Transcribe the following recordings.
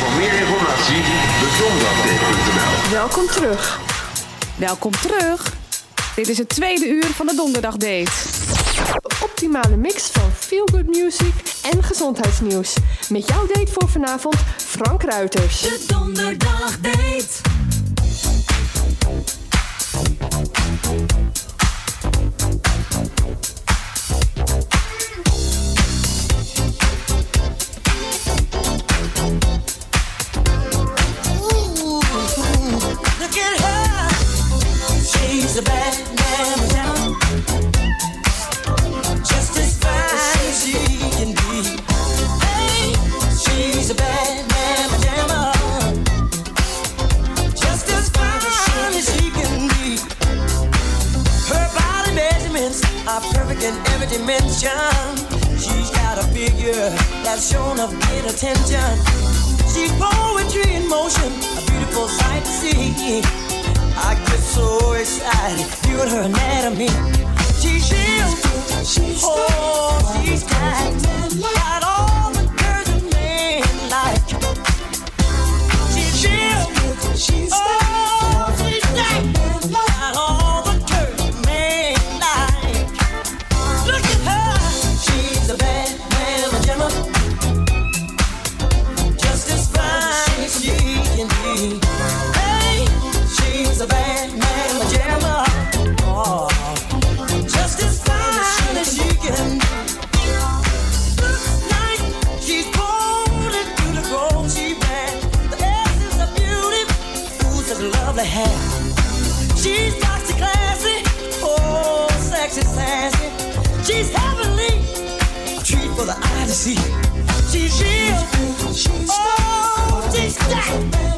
Voor meer informatie de Welkom terug. Welkom terug. Dit is het tweede uur van de donderdagdate. De optimale mix van feel good music en gezondheidsnieuws. Met jouw date voor vanavond, Frank Ruiters. De donderdagdate. Look attention. She's a bad man, my Just as fantastic as you can be. Her body's immense, a perfect every dimension. She's got a figure that's shown of bit a She's poetry in motion, a beautiful sight to see. I get so excited viewing her anatomy. She's real, she's oh, she's got, got all the curves a man like. She's real, she's oh,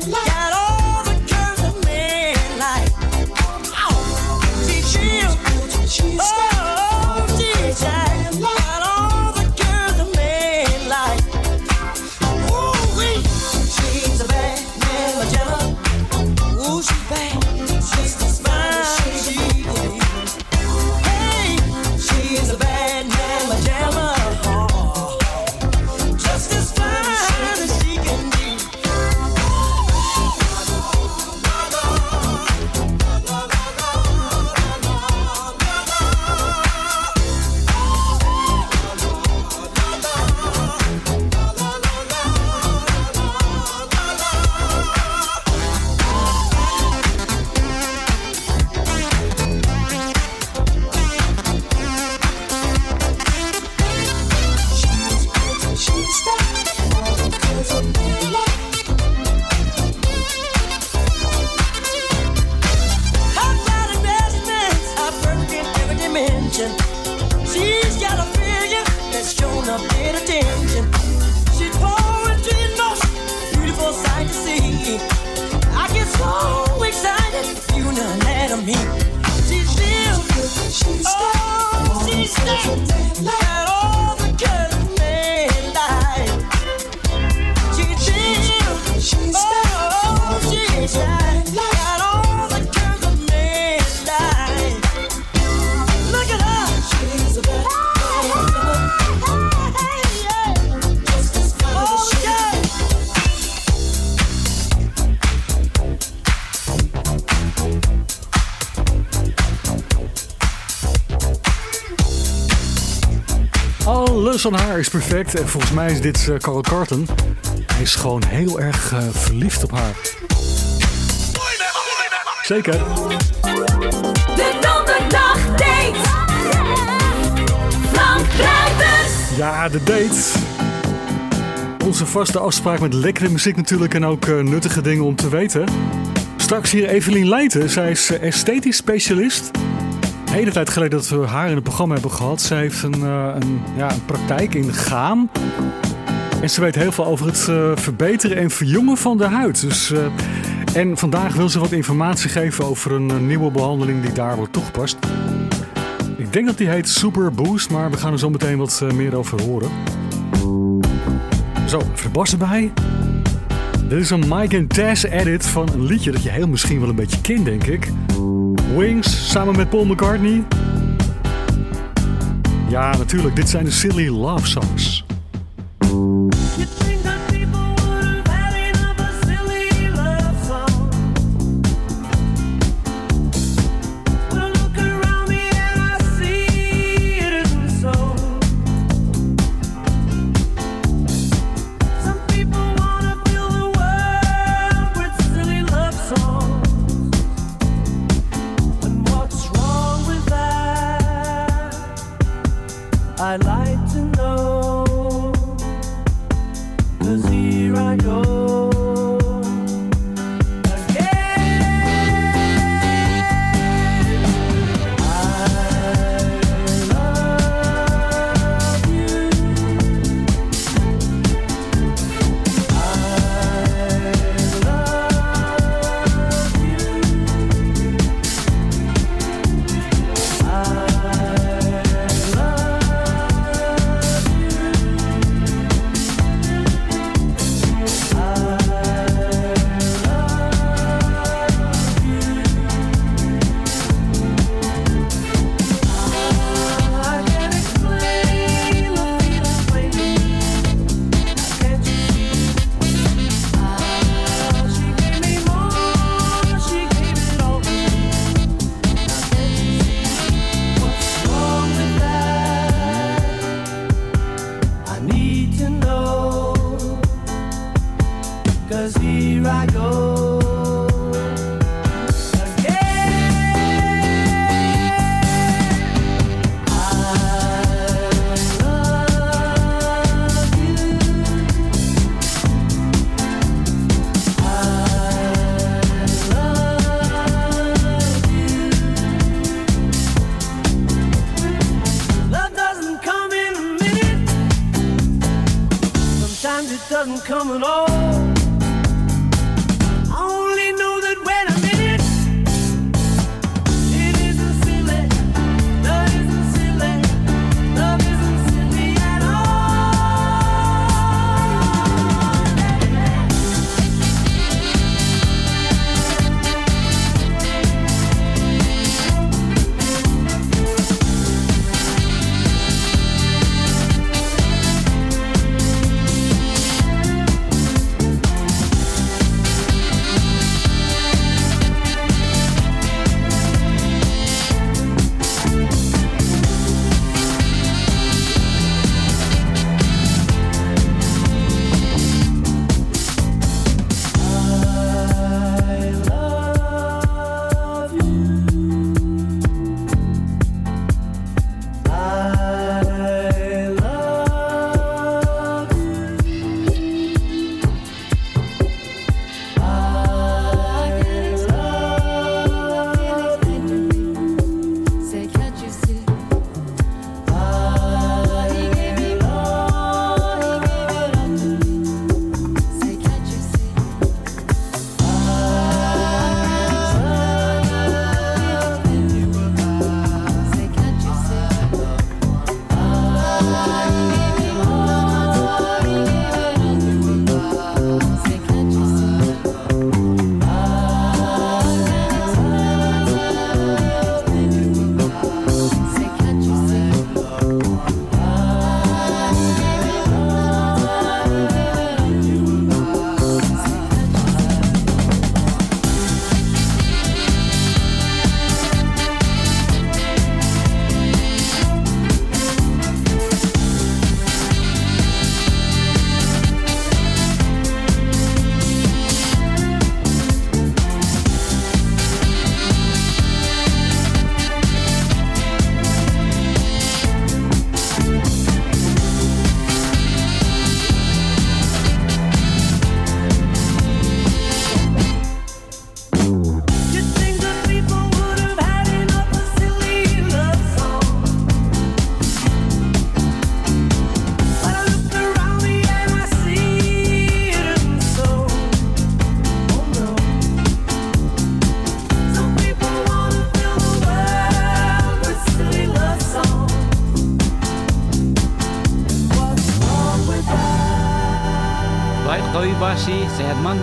Aan haar is perfect. En volgens mij is dit eh, Carl Carton. Hij is gewoon heel erg eh, verliefd op haar. Zeker. De donderdagdate. Frank Ruiters. Ja, de date. Onze vaste afspraak met lekkere muziek natuurlijk en ook eh, nuttige dingen om te weten. Straks hier Evelien Leijten. Zij is esthetisch specialist. Hele tijd geleden dat we haar in het programma hebben gehad. Zij heeft een, eh, een, ja, een praktijk in Gaam. En ze weet heel veel over het eh, verbeteren en verjongen van de huid. Dus, eh, en vandaag wil ze wat informatie geven over een nieuwe behandeling die daar wordt toegepast. Ik denk dat die heet Super Boost, maar we gaan er zo meteen wat meer over horen. Zo, bas erbij. Dit is een Mike and Tess edit van een liedje dat je heel misschien wel een beetje kent, denk ik. Wings, samen met Paul McCartney. Ja, natuurlijk, dit zijn de Silly Love Songs. It doesn't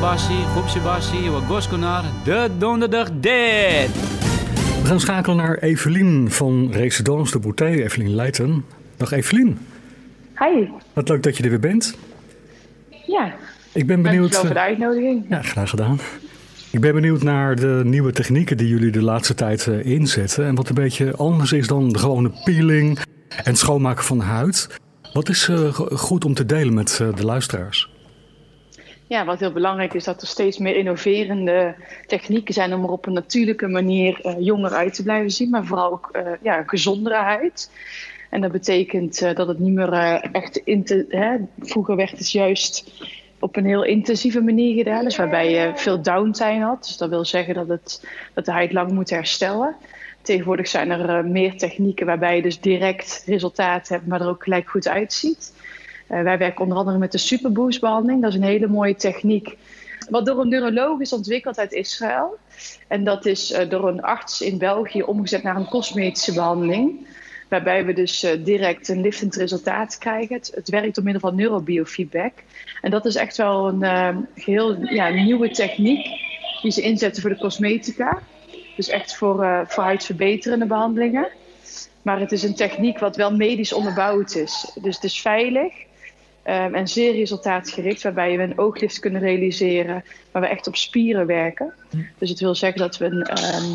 Groepse Bassi, Wagoskonar, de donderdag dit. We gaan schakelen naar Evelien van Residence de Bouteille, Evelien Leijten. Dag Evelien, Hi. wat leuk dat je er weer bent. Ja, Ik ben benieuwd... dankjewel voor de eh, uitnodiging. Ja, graag gedaan. Ik ben benieuwd naar de nieuwe technieken die jullie de laatste tijd eh, inzetten. En wat een beetje anders is dan de gewone peeling en schoonmaken van de huid. Wat is eh, go- goed om te delen met de luisteraars? Ja, wat heel belangrijk is dat er steeds meer innoverende technieken zijn om er op een natuurlijke manier eh, jonger uit te blijven zien, maar vooral ook eh, ja, gezondere huid. En dat betekent eh, dat het niet meer echt. Hè, vroeger werd het juist op een heel intensieve manier gedaan, dus waarbij je veel downtime had. Dus dat wil zeggen dat, het, dat de huid lang moet herstellen. Tegenwoordig zijn er meer technieken waarbij je dus direct resultaat hebt, maar er ook gelijk goed uitziet. Eh, wij werken onder andere met de Superboost behandeling. Dat is een hele mooie techniek. Wat door een neuroloog is ontwikkeld uit Israël. En dat is eh, door een arts in België omgezet naar een cosmetische behandeling. Waarbij we dus eh, direct een liftend resultaat krijgen. Het, werkt door middel van neurobiofeedback. En dat is echt wel een eh, geheel ja, nieuwe techniek die ze inzetten voor de cosmetica. Dus echt voor, voor huidverbeterende behandelingen. Maar het is een techniek wat wel medisch onderbouwd is. Dus het is veilig ehm, en zeer resultaatgericht. Waarbij we een ooglift kunnen realiseren. Waar we echt op spieren werken. Dus het wil zeggen dat we een, ehm,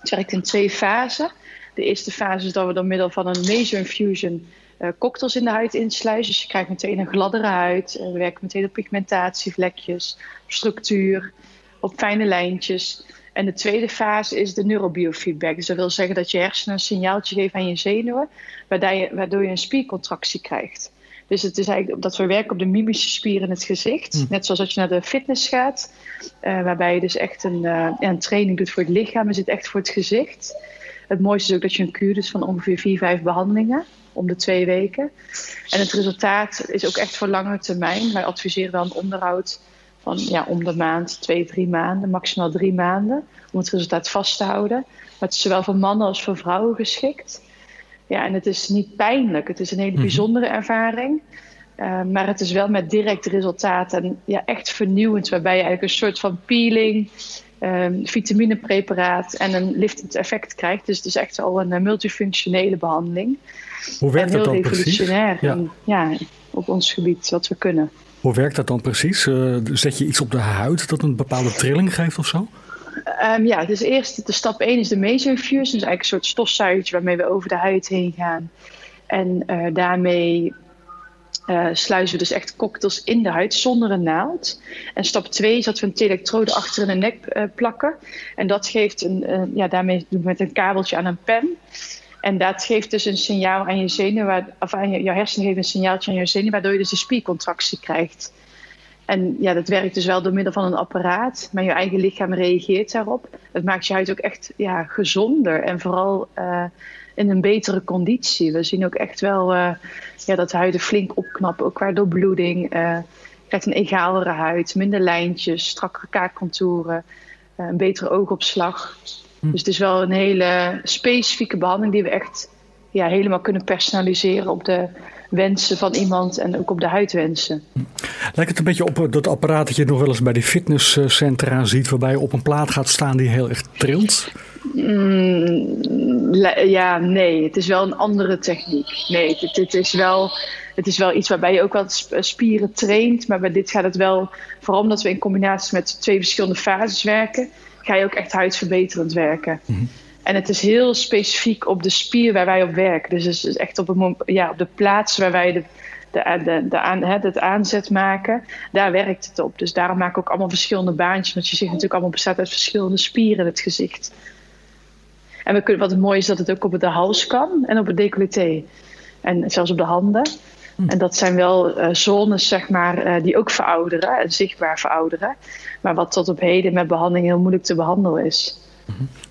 het werkt in twee fasen. De eerste fase is dat we door middel van een laser infusion eh, cocktails in de huid insluizen. Dus je krijgt meteen een gladdere huid. Eh, we werken meteen op pigmentatievlekjes, op structuur, op fijne lijntjes. En de tweede fase is de neurobiofeedback. Dus dat wil zeggen dat je hersenen een signaaltje geven aan je zenuwen, waardoor je een spiercontractie krijgt. Dus het is eigenlijk dat we werken op de mimische spieren in het gezicht. Net zoals als je naar de fitness gaat, eh, waarbij je dus echt een, eh, een training doet voor het lichaam, is het echt voor het gezicht. Het mooiste is ook dat je een kuur doet van ongeveer vier, vijf behandelingen om de twee weken. En het resultaat is ook echt voor lange termijn. Wij adviseren dan onderhoud van ja, om de maand, twee, drie maanden, maximaal drie maanden, om het resultaat vast te houden. Maar het is zowel voor mannen als voor vrouwen geschikt. Ja, en het is niet pijnlijk. Het is een hele bijzondere ervaring. Uh, maar het is wel met direct resultaat en ja, echt vernieuwend, waarbij je eigenlijk een soort van peeling, um, vitaminepreparaat en een liftend effect krijgt. Dus het is echt al een uh, multifunctionele behandeling. Hoe werkt en dat dan precies? revolutionair Ja. in- ja, op ons gebied, wat we kunnen. Hoe werkt dat dan precies? Eh, zet je iets op de huid dat een bepaalde trilling geeft of zo? Ehm, ja, dus eerst de stap 1 is de mesoinfusion. Dus eigenlijk een soort stofzuigertje waarmee we over de huid heen gaan. En eh, daarmee eh, sluizen we dus echt cocktails in de huid zonder een naald. En stap 2 is dat we een elektrode achter in de nek eh, plakken. En dat geeft een, een- ja, daarmee doen we met een kabeltje aan een pen. En dat geeft dus een signaal aan je waar- of aan je, jouw hersenen geven een signaaltje aan je zenuwen, waardoor je dus de spiercontractie krijgt. En ja, dat werkt dus wel door middel van een apparaat, maar je eigen lichaam reageert daarop. Het maakt je huid ook echt ja, gezonder en vooral eh, in een betere conditie. We zien ook echt wel eh, ja, dat huiden flink opknappen, ook qua doorbloeding. je krijgt een egalere huid, minder lijntjes, strakkere kaakcontouren, een betere oogopslag. Dus het is wel een hele specifieke behandeling die we echt ja, helemaal kunnen personaliseren op de wensen van iemand en ook op de huidwensen. Lijkt het een beetje op eh, dat apparaat dat je nog wel eens bij die fitnesscentra ziet, waarbij je op een plaat gaat staan die heel erg trilt? Mm, ja, nee, het is wel een andere techniek. Nee, dit, dit is wel, het is wel iets waarbij je ook wat sp- spieren traint. Maar bij dit gaat het wel, vooral omdat we in combinatie met twee verschillende fases werken, ga je ook echt huidverbeterend werken. En het is heel specifiek op de spier waar wij op werken. Dus het is echt op, ja, op de plaats waar wij de, de, de, de aan, hè, het aanzet maken, daar werkt het op. Dus daarom maken we ook allemaal verschillende baantjes. Want je ziet natuurlijk allemaal bestaat uit verschillende spieren in het gezicht. En we kunnen, wat het mooie is dat het ook op de hals kan en op het decolleté. En zelfs op de handen. En dat zijn wel eh, zones, zeg maar, eh, die ook verouderen en zichtbaar verouderen. Maar wat tot op heden met behandeling heel moeilijk te behandelen is.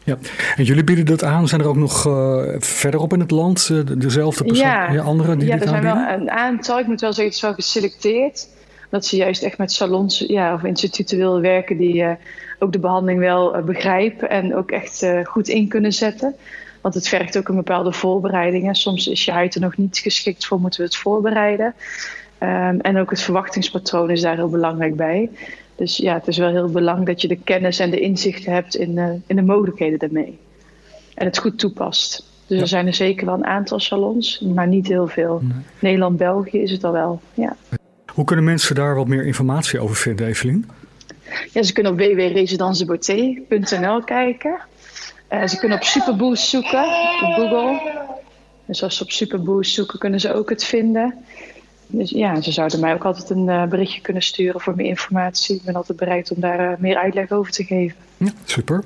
Ja. En jullie bieden dat aan. Zijn er ook nog eh, verderop in het land eh, de- dezelfde personen, ja, anderen die ja, dit er zijn wel aanbieden? een aantal. Ik moet wel zeggen, het is wel geselecteerd. Dat ze juist echt met salons ja, of instituten willen werken die eh, ook de behandeling wel begrijpen en ook echt goed in kunnen zetten. Want het vergt ook een bepaalde voorbereiding. hè. Soms is je huid er nog niet geschikt voor, moeten we het voorbereiden. Ehm, en ook het verwachtingspatroon is daar heel belangrijk bij. Dus ja, het is wel heel belangrijk dat je de kennis en de inzichten hebt in, eh, in de mogelijkheden daarmee. En het goed toepast. Dus er zijn er zeker wel een aantal salons, maar niet heel veel. Nederland, België is het al wel. Ja. Hoe kunnen mensen daar wat meer informatie over vinden, Evelien? Ja, ze kunnen op www.residencebeauté.nl kijken. Eh, ze kunnen op Superboost zoeken op Google. Dus als ze op Superboost zoeken, kunnen ze ook het vinden. Dus ja, ze zouden mij ook altijd een eh, berichtje kunnen sturen voor meer informatie. Ik ben altijd bereid om daar eh, meer uitleg over te geven. Ja, super.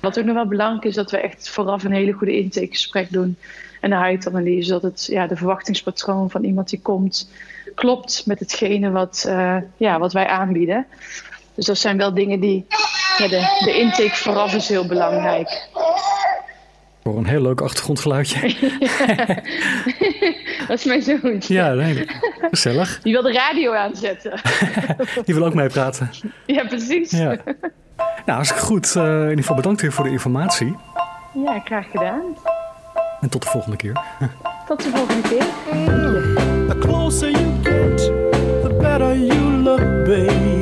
Wat ook nog wel belangrijk is, dat we echt vooraf een hele goede intakegesprek doen. En een huidanalyse, dat het, ja, de verwachtingspatroon van iemand die komt klopt met hetgene wat, eh, ja, wat wij aanbieden. Dus dat zijn wel dingen die, ja, de, de intake vooraf is heel belangrijk. Voor een heel leuk achtergrondgeluidje. dat is mijn zoontje. ja, nee, gezellig. Die wil de radio aanzetten. Die wil ook meepraten. ja, precies. Ja. Nou, hartstikke goed. Eh, in ieder geval bedankt weer voor de informatie. ja, graag gedaan. En tot de volgende keer. Tot de volgende keer. The closer you get, the better you look, baby.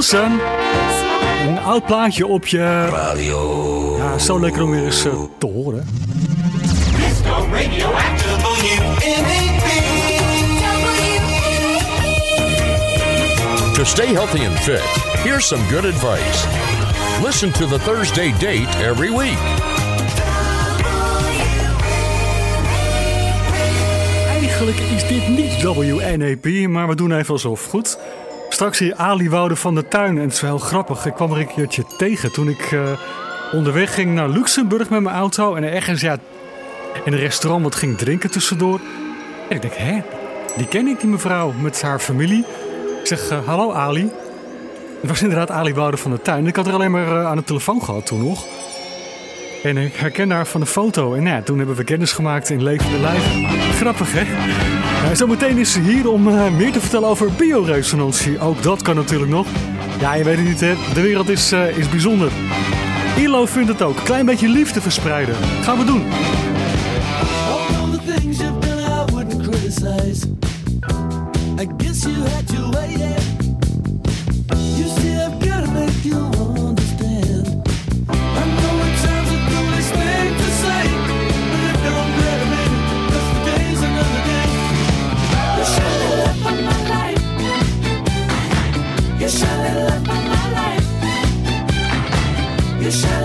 Een oud plaatje op je... Radio. Ja, zo lekker om weer eens eh, te horen. To stay healthy and fit, here's some good advice. Listen to the Thursday date every week. Eigenlijk is dit niet WNAP, maar we doen even alsof. Goed. Straks hier Ali Woude van de Tuin. En het is wel heel grappig. Ik kwam er een keertje tegen toen ik eh, onderweg ging naar Luxemburg met mijn auto. En ergens ja, in een restaurant wat ging drinken tussendoor. En ik denk, hè? Die ken ik, die mevrouw, met haar familie. Ik zeg, eh, hallo Ali. Het was inderdaad Ali Woude van de Tuin. Ik had er alleen maar eh, aan de telefoon gehad toen nog. En ik herkende haar van de foto. En ja, toen hebben we kennis gemaakt in levende lijf. Grappig, hè? Nou, zometeen is ze hier om eh, meer te vertellen over bioresonantie. Ook dat kan natuurlijk nog. Ja, je weet het niet, hè? De wereld is, eh, is bijzonder. ILO vindt het ook. Klein beetje liefde verspreiden. Gaan we doen. Guess you had. You shine the light on my life. You shine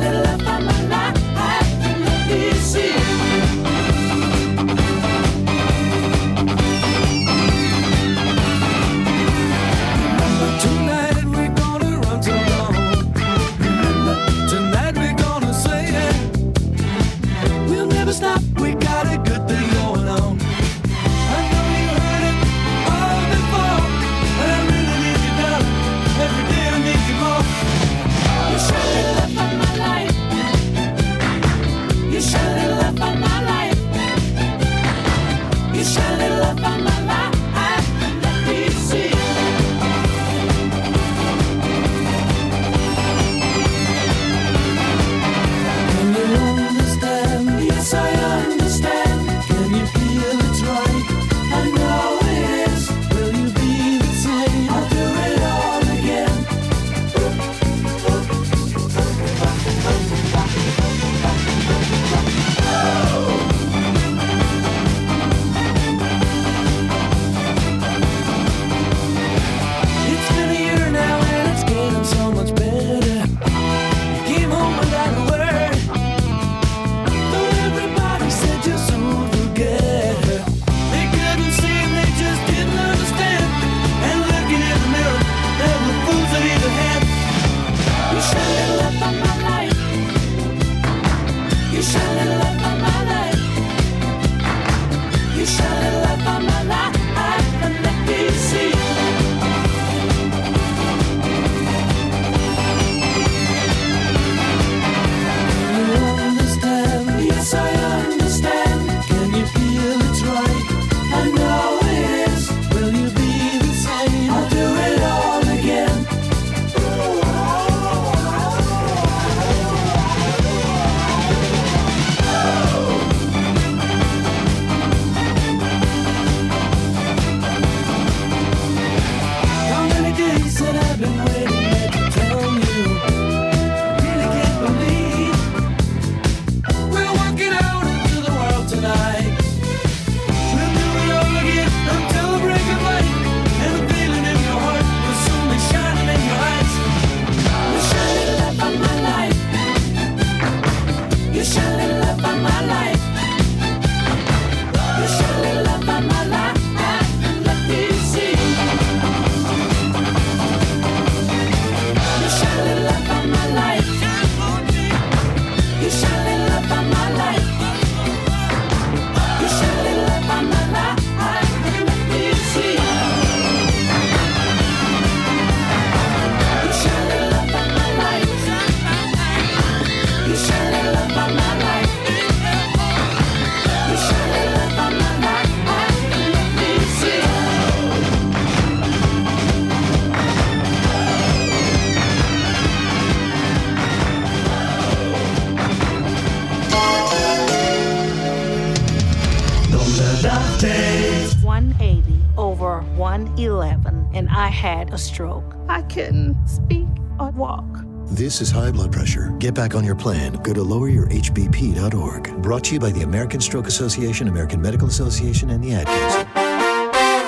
This is high blood pressure. Get back on your plan. Go to loweryourhbp.org. Brought to you by the American Stroke Association, American Medical Association, and the Ad Council.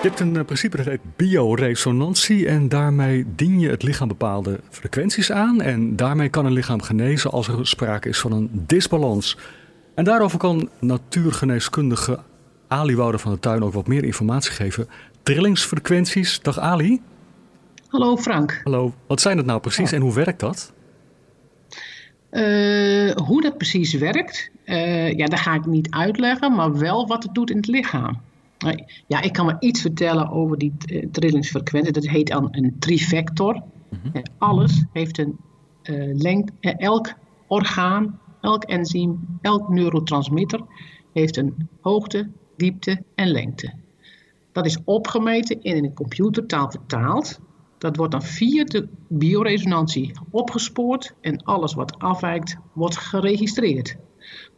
Je hebt een eh, principe dat heet bioresonantie en daarmee dien je het lichaam bepaalde frequenties aan en daarmee kan een lichaam genezen als er sprake is van een disbalans. En daarover kan natuurgeneeskundige Ali Wouter van de Tuin ook wat meer informatie geven. Trillingsfrequenties, dag Ali. Hallo Frank. Hallo, wat zijn het nou precies en hoe werkt dat? Eh, hoe dat precies werkt, eh, ja, dat ga ik niet uitleggen, maar wel wat het doet in het lichaam. Ja, ik kan maar iets vertellen over die eh, trillingsfrequentie. Dat heet dan een trivector. En alles heeft een lengte. elk orgaan, elk enzym, elk neurotransmitter heeft een hoogte, diepte en lengte. Dat is opgemeten en in een computertaal vertaald. Dat wordt dan via de bioresonantie opgespoord en alles wat afwijkt wordt geregistreerd.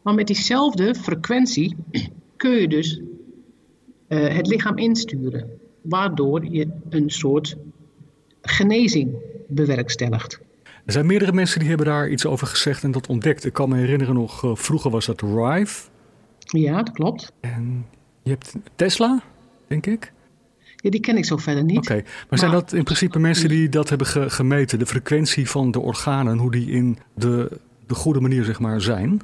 Maar met diezelfde frequentie kun je dus eh, het lichaam insturen, waardoor je een soort genezing bewerkstelligt. Er zijn meerdere mensen die hebben daar iets over gezegd en dat ontdekt. Ik kan me herinneren nog, eh, vroeger was dat Rive. Ja, dat klopt. En je hebt Tesla, denk ik. Ja, die ken ik zo verder niet. Oké, maar zijn dat in principe mensen die dat hebben ge- gemeten, de frequentie van de organen, hoe die in de, de goede manier zeg maar zijn?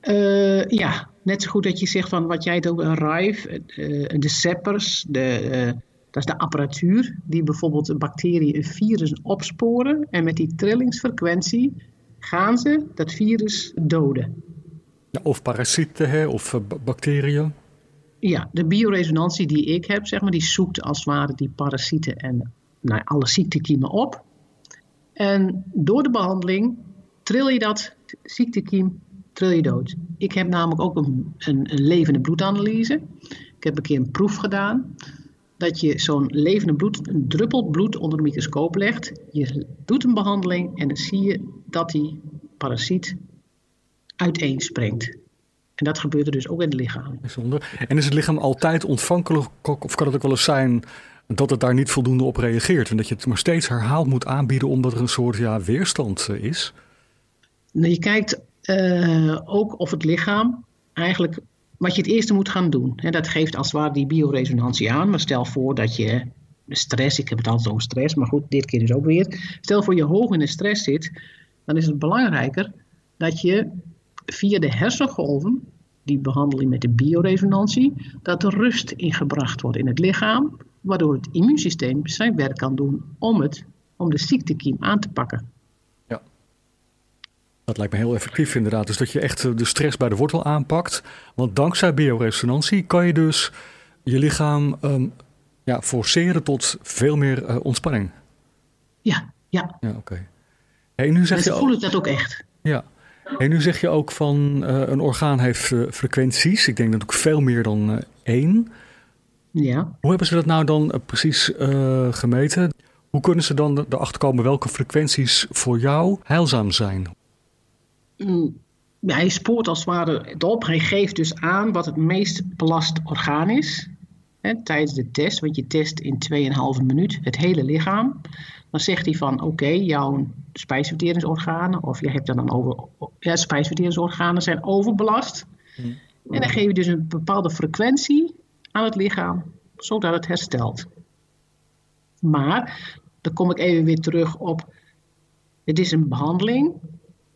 Eh, ja, net zo goed dat je zegt van wat jij het over een RIVE, eh, de zeppers, de, eh, dat is de apparatuur die bijvoorbeeld een bacterie, een virus opsporen. En met die trillingsfrequentie gaan ze dat virus doden. Ja, of parasieten hè, of eh, ba- bacteriën. Ja, de bioresonantie die ik heb, zeg maar, die zoekt als het ware die parasieten en nou, alle ziektekiemen op. En door de behandeling tril je dat ziektekiem, tril je dood. Ik heb namelijk ook een, een, een levende bloedanalyse. Ik heb een keer een proef gedaan. Dat je zo'n levende bloed, een druppel bloed onder de microscoop legt. Je doet een behandeling en dan zie je dat die parasiet uiteenspringt. En dat gebeurt er dus ook in het lichaam. Bijzonder. En is het lichaam altijd ontvankelijk of kan het ook wel eens zijn dat het daar niet voldoende op reageert en dat je het maar steeds herhaald moet aanbieden omdat er een soort ja, weerstand eh, is? Nou, je kijkt eh, ook of het lichaam eigenlijk wat je het eerste moet gaan doen. Hè, dat geeft als het ware die bioresonantie aan. Maar stel voor dat je stress, ik heb het altijd over stress, maar goed, dit keer dus ook weer. Stel voor je hoog in de stress zit, dan is het belangrijker dat je via de hersengolven, die behandeling met de bioresonantie, dat er rust ingebracht wordt in het lichaam, waardoor het immuunsysteem zijn werk kan doen om, het, om de ziektekiem aan te pakken. Dat lijkt me heel effectief inderdaad. Dus dat je echt eh, de stress bij de wortel aanpakt. Want dankzij bioresonantie kan je dus je lichaam ehm, ja, forceren tot veel meer eh, ontspanning. Ja, ja. Ja, oké. Hey, nu zeg Mensen je voelen dat ook echt. Ja. En nu zeg je ook van eh, een orgaan heeft eh, frequenties. Ik denk dat ook veel meer dan eh, één. Ja. Hoe hebben ze dat nou dan precies gemeten? Hoe kunnen ze dan erachter komen welke frequenties voor jou heilzaam zijn? Mm, hij spoort als het ware het op. Hij geeft dus aan wat het meest belast orgaan is. Hè, tijdens de test, want je test in 2,5 minuut het hele lichaam. Dan zegt hij van oké, jouw spijsverteringsorganen, of je hebt er dan over, ja, spijsverteringsorganen zijn overbelast. En dan geef je dus een bepaalde frequentie aan het lichaam, zodat het herstelt. Maar, dan kom ik even weer terug op, het is een behandeling,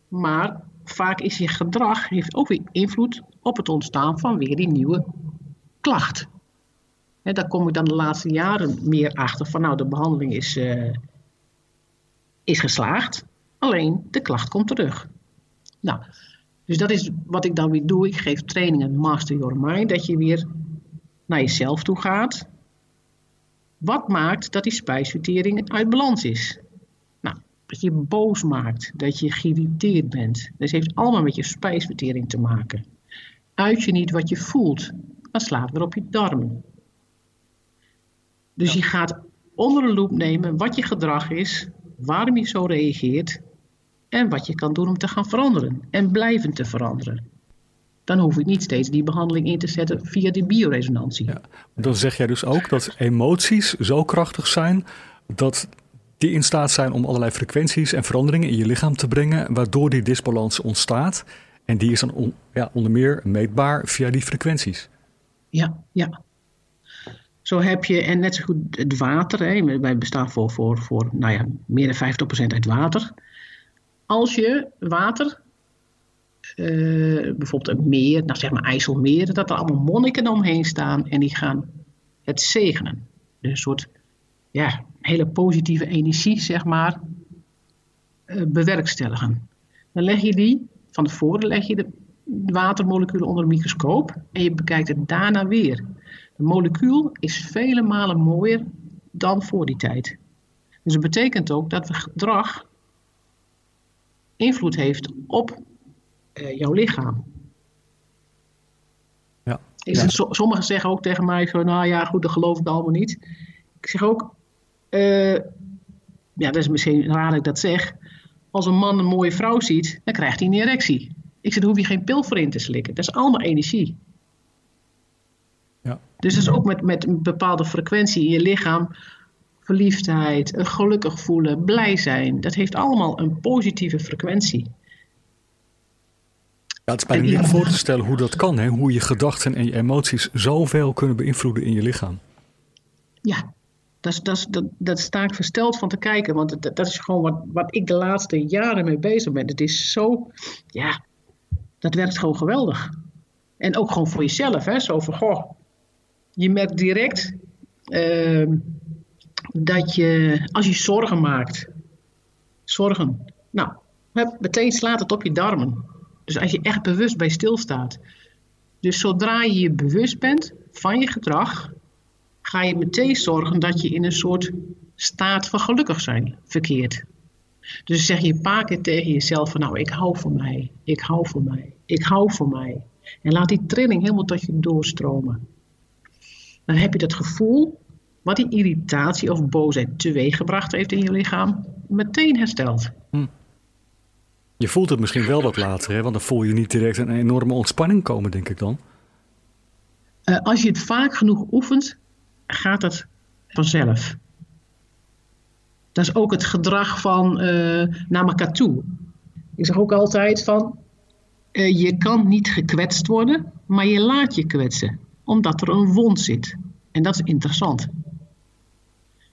maar vaak is je gedrag heeft ook weer invloed op het ontstaan van weer die nieuwe klacht. Hè, daar kom ik dan de laatste jaren meer achter van nou de behandeling is, eh, is geslaagd, alleen de klacht komt terug. Nou, dus dat is wat ik dan weer doe. Ik geef trainingen Master Your Mind, dat je weer naar jezelf toe gaat. Wat maakt dat die spijsvertering uit balans is? Nou, dat je boos maakt, dat je geïrriteerd bent. Dat heeft allemaal met je spijsvertering te maken. Uit je niet wat je voelt, dan slaat weer op je darmen. Dus je gaat onder de loep nemen wat je gedrag is, waarom je zo reageert en wat je kan doen om te gaan veranderen en blijvend te veranderen. dan hoef ik niet steeds die behandeling in te zetten via die bioresonantie. Dan zeg jij dus ook dat emoties zo krachtig zijn dat die in staat zijn om allerlei frequenties en veranderingen in je lichaam te brengen, waardoor die disbalans ontstaat. En die is dan on- ja, onder meer meetbaar via die frequenties. Ja, ja. Zo heb je, en net zo goed het water, hè, wij bestaan voor, voor, voor nou ja, meer dan 50% uit water. Als je water, eh, bijvoorbeeld een meer, nou zeg maar IJsselmeer, dat er allemaal monniken omheen staan en die gaan het zegenen. Dus een soort ja, hele positieve energie, zeg maar, eh, bewerkstelligen. Dan leg je die, van tevoren leg je de watermoleculen onder een microscoop en je bekijkt het daarna weer. De molecuul is vele malen mooier dan voor die tijd. Dus dat betekent ook dat het gedrag invloed heeft op eh, jouw lichaam. Ja. So- sommigen zeggen ook tegen mij van, nou ja, goed, dat geloof ik allemaal niet. Ik zeg ook, eh, ja, dat is misschien raar dat ik dat zeg. Als een man een mooie vrouw ziet, dan krijgt hij een erectie. Ik zeg, daar hoef je geen pil voor in te slikken. Dat is allemaal energie. Dus dat is ook met, met een bepaalde frequentie in je lichaam. Verliefdheid, een gelukkig voelen, blij zijn. Dat heeft allemaal een positieve frequentie. Ja, het is bijna niet voor te stellen hoe dat kan. Hè? Hoe je gedachten en je emoties zoveel kunnen beïnvloeden in je lichaam. Ja, dat, dat, dat, dat sta ik versteld van te kijken. Want dat, dat is gewoon wat, wat ik de laatste jaren mee bezig ben. Het is zo, ja, dat werkt gewoon geweldig. En ook gewoon voor jezelf, hè. Zo van, goh, je merkt direct ehm, dat je, als je zorgen maakt, zorgen, nou, meteen slaat het op je darmen. Dus als je echt bewust bij stilstaat. Dus zodra je je bewust bent van je gedrag, ga je meteen zorgen dat je in een soort staat van gelukkig zijn verkeert. Dus zeg je een paar keer tegen jezelf van nou, ik hou van mij, ik hou van mij, ik hou van mij. En laat die trilling helemaal tot je doorstromen. Dan heb je dat gevoel wat die irritatie of boosheid teweeggebracht heeft in je lichaam, meteen hersteld. Je voelt het misschien wel wat later, hè? want dan voel je niet direct een enorme ontspanning komen, denk ik dan. Eh, als je het vaak genoeg oefent, gaat het vanzelf. Dat is ook het gedrag van eh Namakatu. Ik zeg ook altijd van, eh, je kan niet gekwetst worden, maar je laat je kwetsen, omdat er een wond zit. En dat is interessant.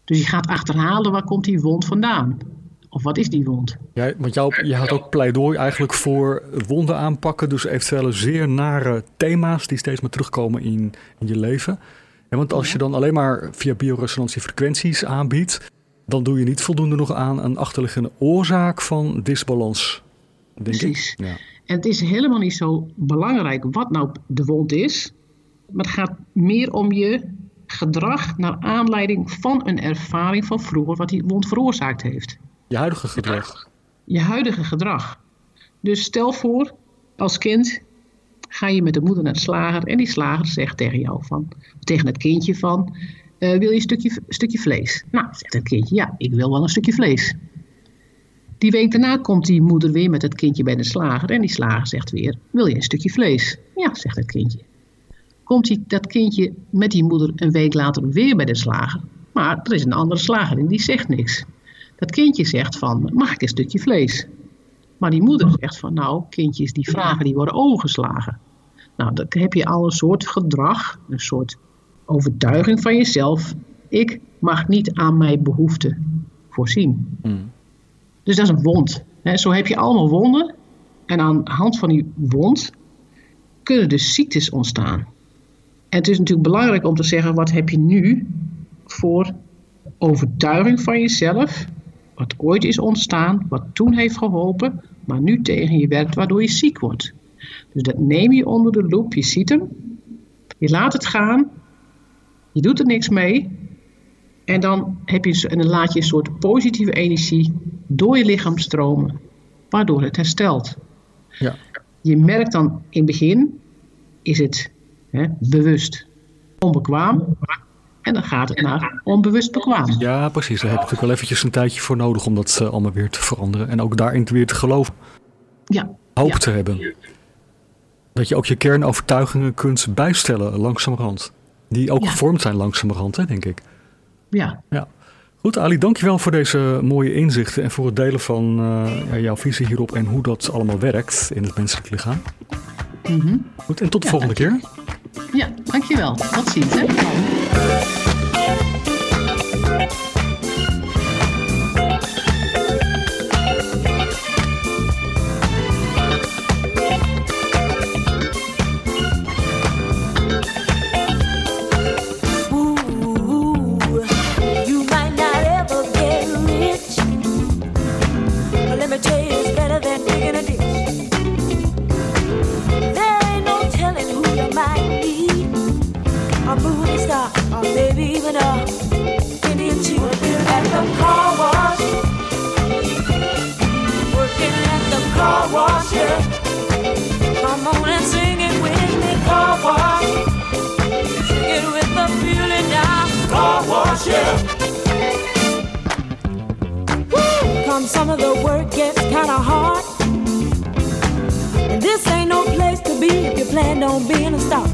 Dus je gaat achterhalen waar komt die wond vandaan. Of wat is die wond? Ja, want jou, je had ook pleidooi eigenlijk voor wonden aanpakken. Dus eventuele zeer nare thema's die steeds maar terugkomen in, in je leven. En want als je dan alleen maar via bioresonantie frequenties aanbiedt... dan doe je niet voldoende nog aan een achterliggende oorzaak van disbalans. Denk Precies. Ik. Ja. En het is helemaal niet zo belangrijk wat nou de wond is. Maar het gaat meer om je gedrag naar aanleiding van een ervaring van vroeger wat die wond veroorzaakt heeft. Je huidige gedrag. Je huidige gedrag. Dus stel voor, als kind ga je met de moeder naar de slager en die slager zegt tegen jou van, tegen het kindje van, eh, wil je een stukje, stukje vlees? Nou, zegt het kindje, ja, ik wil wel een stukje vlees. Die week daarna komt die moeder weer met het kindje bij de slager en die slager zegt weer, wil je een stukje vlees? Ja, zegt het kindje. Komt die, dat kindje met die moeder een week later weer bij de slager, maar er is een andere slager en die zegt niks. Dat kindje zegt van, mag ik een stukje vlees? Maar die moeder zegt van, nou, kindjes die vragen, die worden overgeslagen. Nou, dan heb je al een soort gedrag, een soort overtuiging van jezelf. Ik mag niet aan mijn behoeften voorzien. Dus dat is een wond. Zo heb je allemaal wonden. En aan de hand van die wond kunnen dus ziektes ontstaan. En het is natuurlijk belangrijk om te zeggen, wat heb je nu voor overtuiging van jezelf, wat ooit is ontstaan, wat toen heeft geholpen, maar nu tegen je werkt, waardoor je ziek wordt. Dus dat neem je onder de loep, je ziet hem, je laat het gaan, je doet er niks mee, en dan, heb je, en dan laat je een soort positieve energie door je lichaam stromen, waardoor het herstelt. Ja. Je merkt dan in het begin, is het hè, bewust onbekwaam, en dan gaat het naar onbewust bekwaam. Ja, precies. Daar heb je natuurlijk wel eventjes een tijdje voor nodig om dat eh, allemaal weer te veranderen. En ook daarin weer te geloven. Ja. Hoop Ja. te hebben. dat je ook je kernovertuigingen kunt bijstellen langzamerhand. Die ook Ja. gevormd zijn langzamerhand, hè, denk ik. Ja. Ja. Goed, Ali, dankjewel voor deze mooie inzichten en voor het delen van eh, jouw visie hierop en hoe dat allemaal werkt in het menselijk lichaam. Mhm. Goed, en tot de Ja, volgende keer. Ja, dankjewel. Tot ziens. Hè. Car wash, yeah. Come on and sing it with me, car wash. Sing it with the feeling now. Car wash, yeah. Woo! Come some of the work gets kinda hard. And this ain't no place to be if you plan on being a star.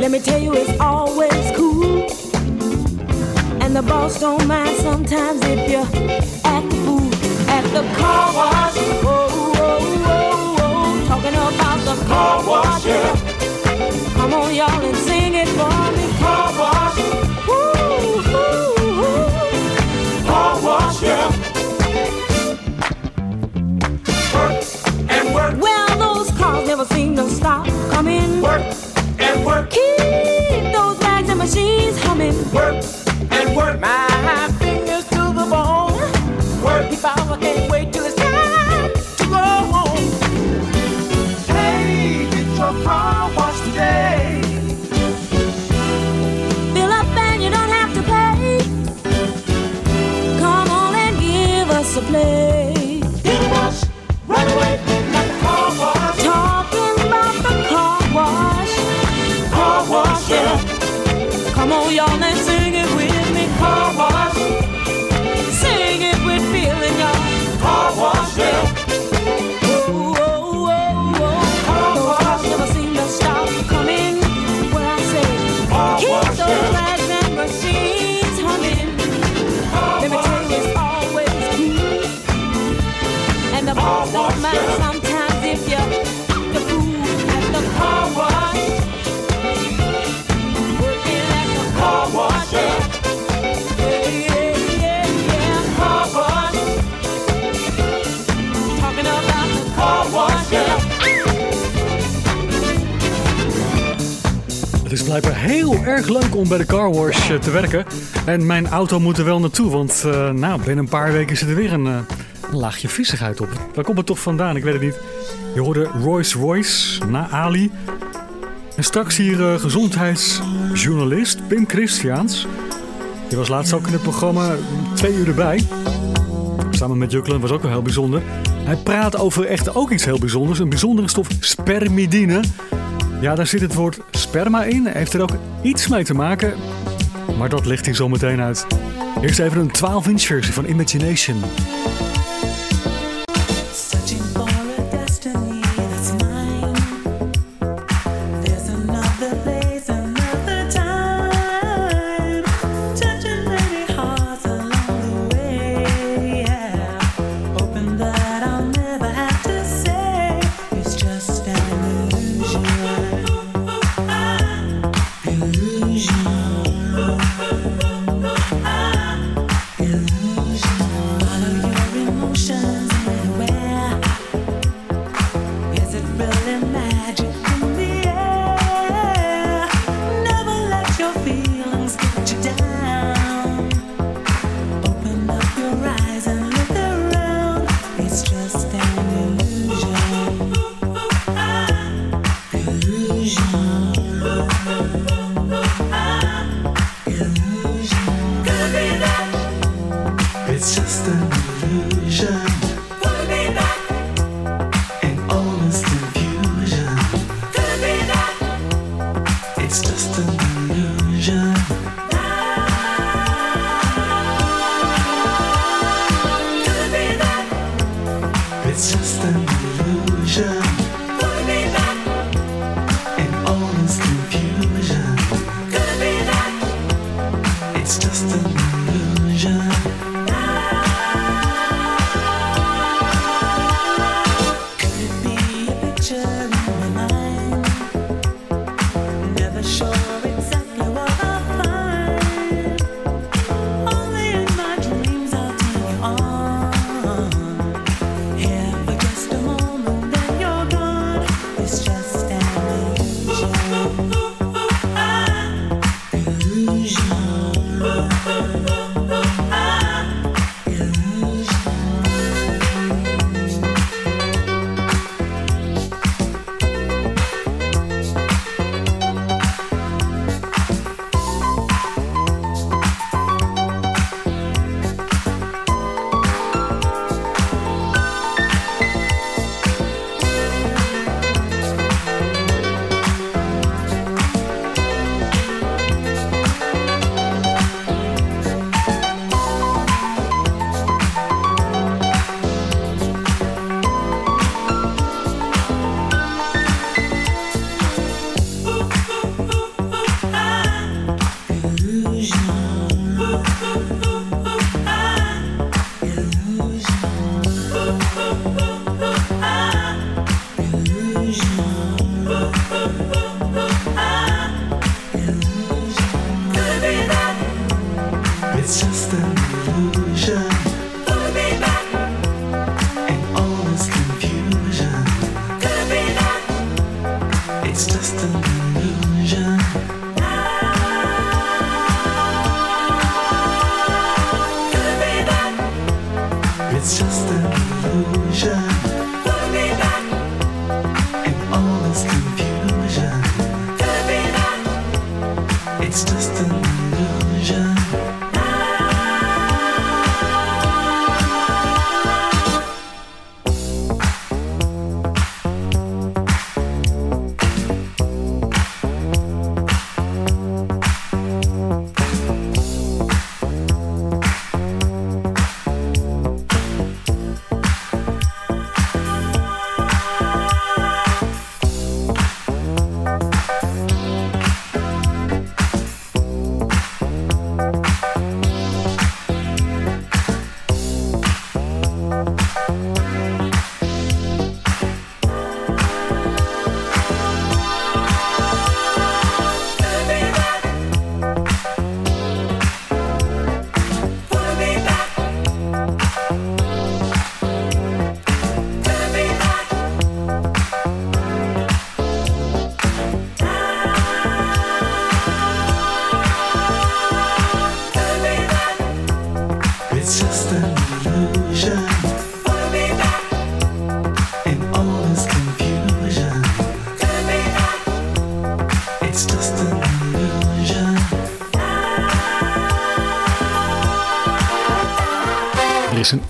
Let me tell you, it's always cool. And the boss don't mind sometimes if you act the fool the car wash. Whoa, whoa, whoa, whoa. Talking about the car wash, yeah. Come on, y'all, and sing it for me. Car wash. Woo. Car wash. Work and work. Well, those cars never seem to stop coming. Work and work. Keep those bags and machines humming. Work and work. My erg leuk om bij de car wash eh, te werken. En mijn auto moet er wel naartoe, want eh, nou, binnen een paar weken zit er weer een, eh, een laagje viezigheid op. Waar komt het toch vandaan? Ik weet het niet. Je hoorde Royce Royce na Ali. En straks hier eh, gezondheidsjournalist Pim Christiaans. Die was laatst ook in het programma twee uur erbij. Samen met Juklen was ook wel heel bijzonder. Hij praat over echt ook iets heel bijzonders. Een bijzondere stof spermidine. Ja, daar zit het woord sperma in. Heeft er ook iets mee te maken. Maar dat legt hij zo meteen uit. Eerst even een 12-inch versie van Imagination.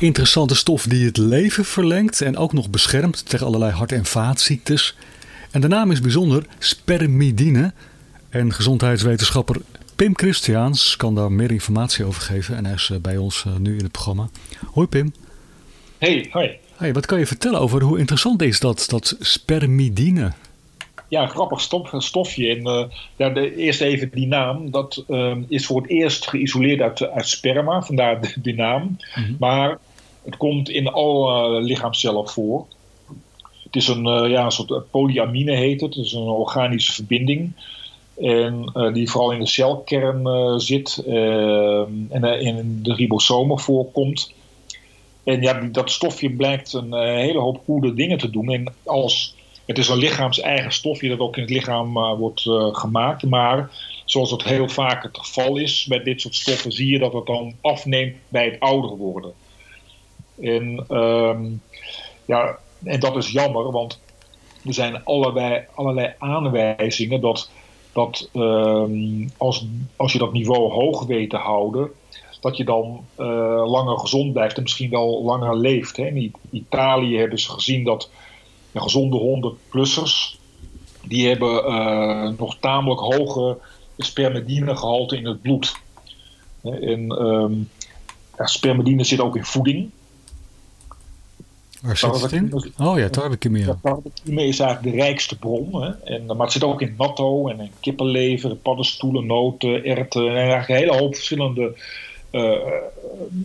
Interessante stof die het leven verlengt en ook nog beschermt tegen allerlei hart- en vaatziektes. En de naam is bijzonder spermidine. En gezondheidswetenschapper Pim Christiaans kan daar meer informatie over geven. En hij is eh, bij ons eh, nu in het programma. Hoi Pim. Hey, hoi. Hey, wat kan je vertellen over hoe interessant is dat, dat spermidine? Ja, een grappig stof, stofje. En, eh, ja, de, eerst even die naam. Dat is voor het eerst geïsoleerd uit, uit sperma, vandaar de, die naam. Maar het komt in alle lichaamcellen voor. Het is een, eh, ja, een soort polyamine heet het. Het is een organische verbinding. En eh, die vooral in de celkern eh, zit ehm, en eh, in de ribosomen voorkomt. En ja, dat stofje blijkt een eh, hele hoop goede dingen te doen. En als, het is een lichaams-eigen stofje dat ook in het lichaam eh, wordt eh, gemaakt. Maar zoals het heel vaak het geval is bij dit soort stoffen, zie je dat het dan afneemt bij het ouder worden. En, ehm, ja, en dat is jammer, want er zijn allerlei, aanwijzingen dat, dat ehm, als, als je dat niveau hoog weet te houden, dat je dan eh, langer gezond blijft en misschien wel langer leeft. Hè. In Italië hebben ze gezien dat de gezonde 100-plussers, die hebben eh, nog tamelijk hoge spermidinegehalte in het bloed. En ehm, spermidine zit ook in voeding. Waar zit het in? Oh ja, tarwekiemia. Ja, tarwekiemia is eigenlijk de rijkste bron. Hè? En, maar het zit ook in natto en in kippenlever, paddenstoelen, noten, erwten. En eigenlijk een hele hoop verschillende eh,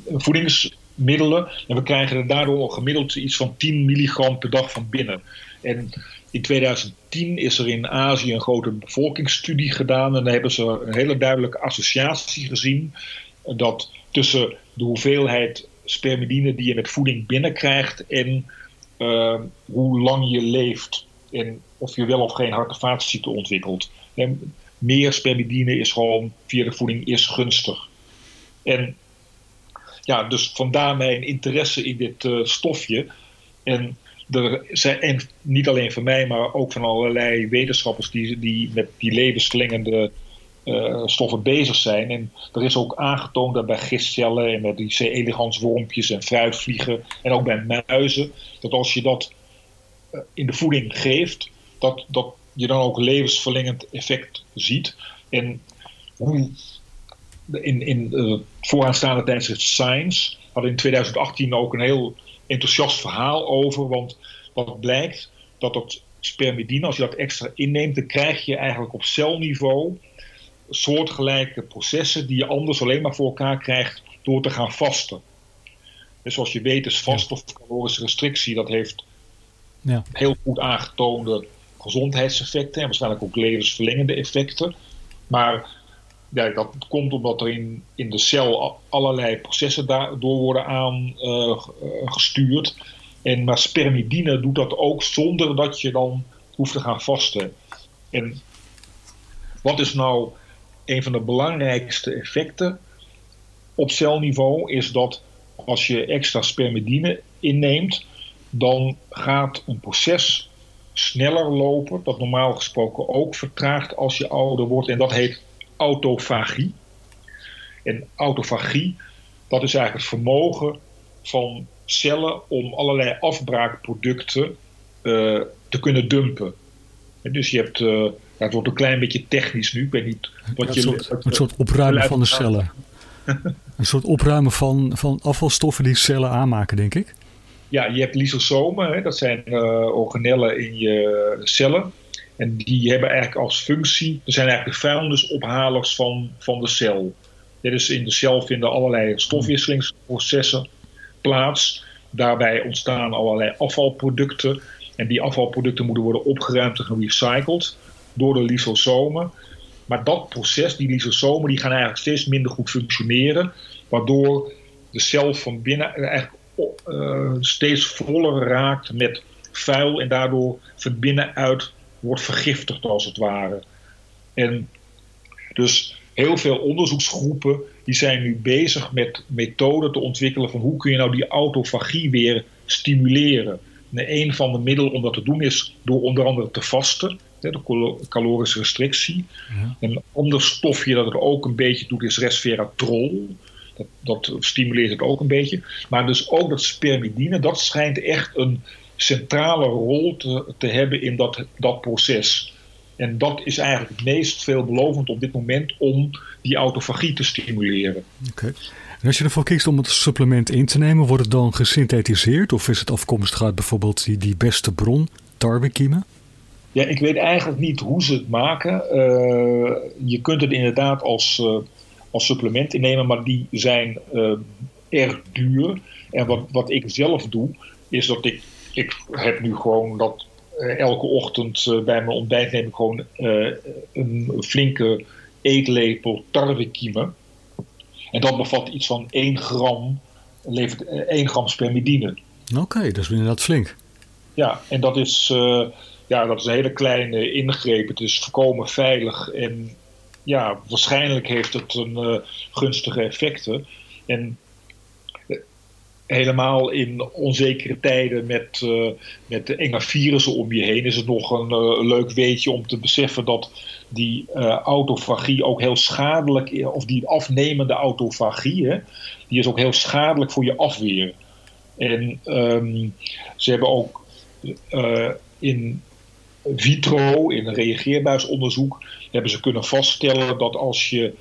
voedingsmiddelen. En we krijgen er daardoor gemiddeld iets van 10 milligram per dag van binnen. En in 2010 is er in Azië een grote bevolkingsstudie gedaan. En daar hebben ze een hele duidelijke associatie gezien. Dat tussen de hoeveelheid spermidine die je met voeding binnenkrijgt en eh, hoe lang je leeft. En of je wel of geen hart- en ontwikkelt. En meer spermidine is gewoon via de voeding is gunstig. En ja, dus vandaar mijn interesse in dit eh, stofje. En, er zijn, en niet alleen van mij, maar ook van allerlei wetenschappers die, die met die levensverlengende eh, stoffen bezig zijn. En er is ook aangetoond dat bij gistcellen en met die C. elegans wormpjes en fruitvliegen en ook bij muizen, dat als je dat eh, in de voeding geeft, dat, dat je dan ook levensverlengend effect ziet. En hoe in, in het vooraanstaande tijdschrift Science hadden in 2018 ook een heel enthousiast verhaal over. Want wat blijkt, dat dat spermidine, als je dat extra inneemt, dan krijg je eigenlijk op celniveau soortgelijke processen die je anders alleen maar voor elkaar krijgt door te gaan vasten. Dus zoals je weet is vast of calorische restrictie, dat heeft Ja. heel goed aangetoonde gezondheidseffecten en waarschijnlijk ook levensverlengende effecten. Maar ja, dat komt omdat er in, in de cel allerlei processen daardoor worden aangestuurd. en maar spermidine doet dat ook zonder dat je dan hoeft te gaan vasten. En wat is nou een van de belangrijkste effecten op celniveau? Is dat als je extra spermidine inneemt, dan gaat een proces sneller lopen, dat normaal gesproken ook vertraagt als je ouder wordt. En dat heet autofagie. En autofagie, dat is eigenlijk het vermogen van cellen om allerlei afbraakproducten eh, te kunnen dumpen. En dus je hebt, eh, het wordt een klein beetje technisch nu, ik weet niet wat Ja, je... een, soort, een soort opruimen van de cellen. Een soort opruimen van, van afvalstoffen die cellen aanmaken, denk ik. Ja, je hebt lysosomen, hè, dat zijn eh, organellen in je cellen. En die hebben eigenlijk als functie, dat zijn eigenlijk de vuilnisophalers van, van de cel. Ja, dus in de cel vinden allerlei stofwisselingsprocessen plaats. Daarbij ontstaan allerlei afvalproducten. En die afvalproducten moeten worden opgeruimd en gerecycled door de lysosomen. Maar dat proces, die lysosomen, die gaan eigenlijk steeds minder goed functioneren. Waardoor de cel van binnen eigenlijk eh, steeds voller raakt met vuil. En daardoor van binnenuit wordt vergiftigd als het ware. En dus heel veel onderzoeksgroepen die zijn nu bezig met methoden te ontwikkelen van hoe kun je nou die autofagie weer stimuleren. En een van de middelen om dat te doen is door onder andere te vasten, de calo- calorische restrictie. Een ander stofje dat het ook een beetje doet is resveratrol. Dat, dat stimuleert het ook een beetje. Maar dus ook dat spermidine, dat schijnt echt een centrale rol te, te hebben in dat, dat proces. En dat is eigenlijk het meest veelbelovend op dit moment om die autofagie te stimuleren. Oké. En als je ervoor kiest om het supplement in te nemen, wordt het dan gesynthetiseerd? Of is het afkomstig uit bijvoorbeeld die, die beste bron, tarwekiemen? Ja, ik weet eigenlijk niet hoe ze het maken. Eh, je kunt het inderdaad als, eh, als supplement innemen, maar die zijn eh, erg duur. En wat, wat ik zelf doe, is dat ik, ik heb nu gewoon dat elke ochtend bij mijn ontbijt neem ik gewoon een flinke eetlepel tarwekiemen. En dat bevat iets van 1 gram, levert eh, 1 gram spermidine. Oké, dat is inderdaad flink. Ja, en dat is, ja, dat is een hele kleine ingreep. Het is voorkomen veilig en ja, waarschijnlijk heeft het een eh, gunstige effecten. En eh, helemaal in onzekere tijden met, eh, met de enge virussen om je heen is het nog een leuk weetje om te beseffen dat die eh, autofagie ook heel schadelijk is, of die afnemende autofagie, die is ook heel schadelijk voor je afweer. En ehm, ze hebben ook in vitro, in een reageerbuisonderzoek, hebben ze kunnen vaststellen dat als je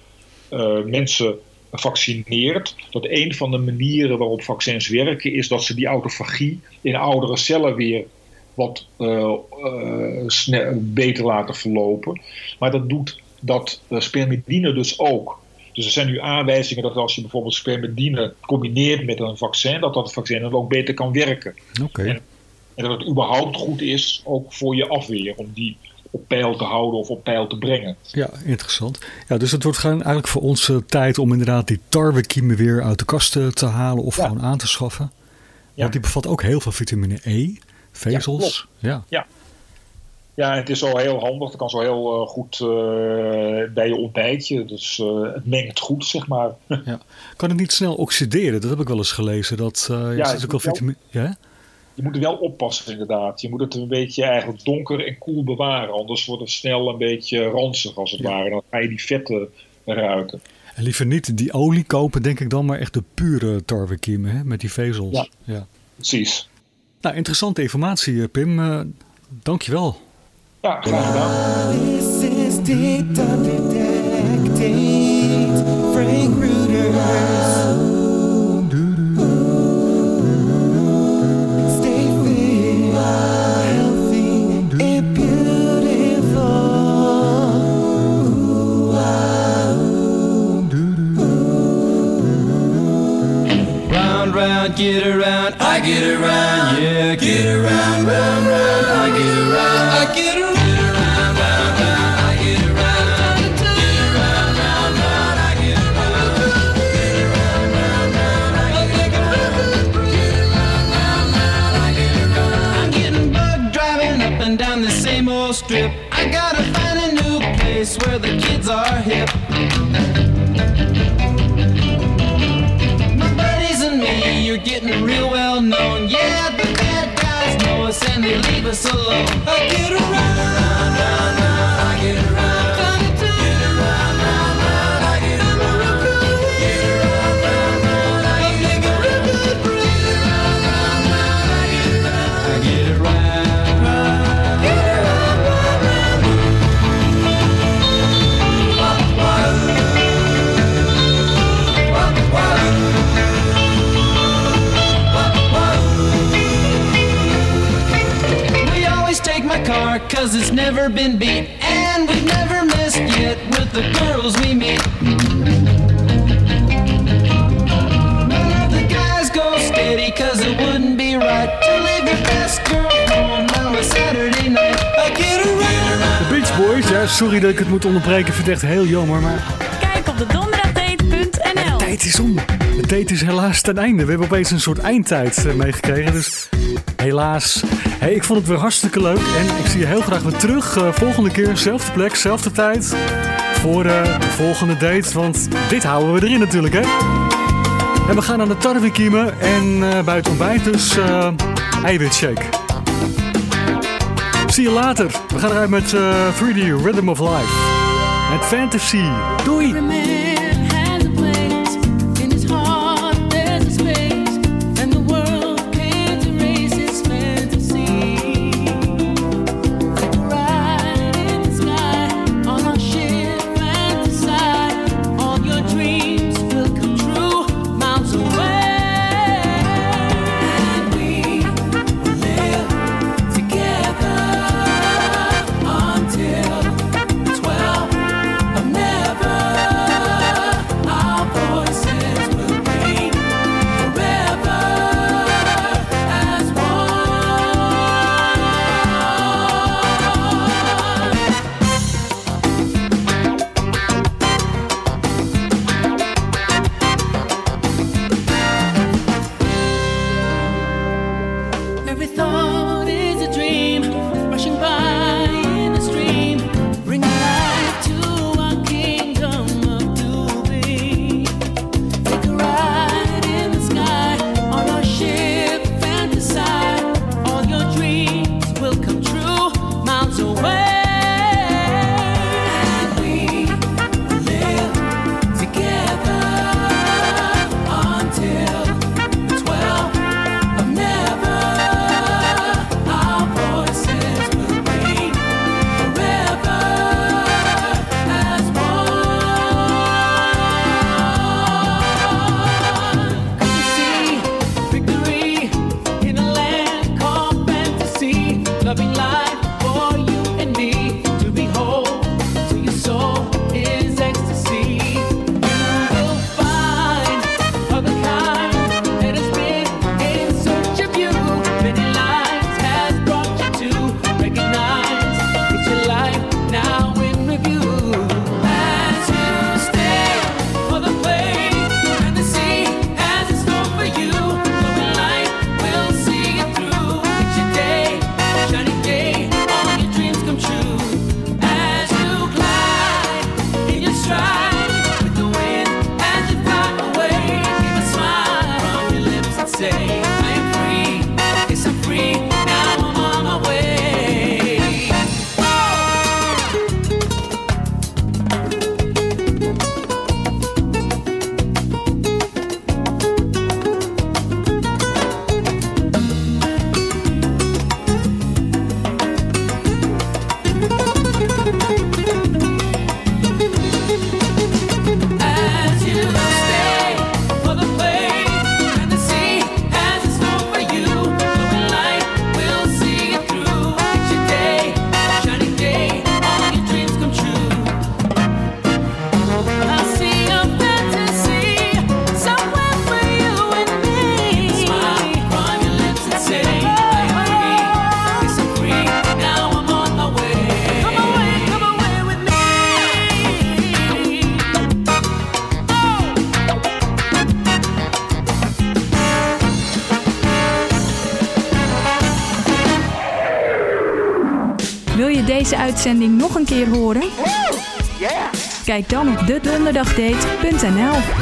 eh, mensen vaccineert, dat een van de manieren waarop vaccins werken is dat ze die autofagie in oudere cellen weer wat sne- beter laten verlopen. Maar dat doet dat spermidine dus ook. Dus er zijn nu aanwijzingen dat als je bijvoorbeeld spermidine combineert met een vaccin, dat dat vaccin dan ook beter kan werken. Oké. En dat het überhaupt goed is, ook voor je afweer, om die op peil te houden of op peil te brengen. Ja, interessant. Ja, dus het wordt gewoon eigenlijk voor ons eh, tijd om inderdaad die tarwekiemen weer uit de kast te halen of gewoon aan te schaffen. Want die bevat ook heel veel vitamine E, vezels. Ja, Ja. Ja, het is zo heel handig. Het kan zo heel eh, goed eh, bij je ontbijtje. Dus het mengt goed, zeg maar. ja. Kan het niet snel oxideren? Dat heb ik wel eens gelezen. Dat ja, Ja, het ook wel- vitamine. Ja? Je moet er wel oppassen, inderdaad. Je moet het een beetje eigenlijk donker en koel bewaren. Anders wordt het snel een beetje ranzig, als het ware. Dan ga je die vetten ruiken. En liever niet die olie kopen, denk ik dan, maar echt de pure tarwekiemen hè, met die vezels. Ja. ja. Precies. Nou, interessante informatie, eh, Pim. Eh dankjewel. Ja, graag gedaan. This is data detecting Frank Reuters. around, get around, I get around, yeah, get around, round, round, I get around, I get around. Down the same old strip. I gotta find a new place where the kids are hip. you're getting real well known. Yeah, the bad guys know us and they leave us alone. I get around. never been beat, and we've never missed yet with the girls we meet. None of the guys go steady, cause it wouldn't be right to leave your best girl home on a Saturday night. I get around. The Beach Boys, ja, sorry dat ik het moet onderbreken, vind het echt heel jammer, maar. Kijk op de donderdate.nl. De tijd is om. De date is helaas ten einde. We hebben opeens een soort eindtijd eh, meegekregen, dus helaas. Hey, ik vond het weer hartstikke leuk en ik zie je heel graag weer terug. Eh, volgende keer, zelfde plek, zelfde tijd. Voor eh, de volgende date, want dit houden we erin natuurlijk, hè? En we gaan aan de tarwe kiemen. en uh, bij het ontbijt dus eiwitshake. Zie je later. We gaan eruit met 3D Rhythm of Life. Met Fantasy. Doei! deze uitzending nog een keer horen? Kijk dan op dedonderdagdate.nl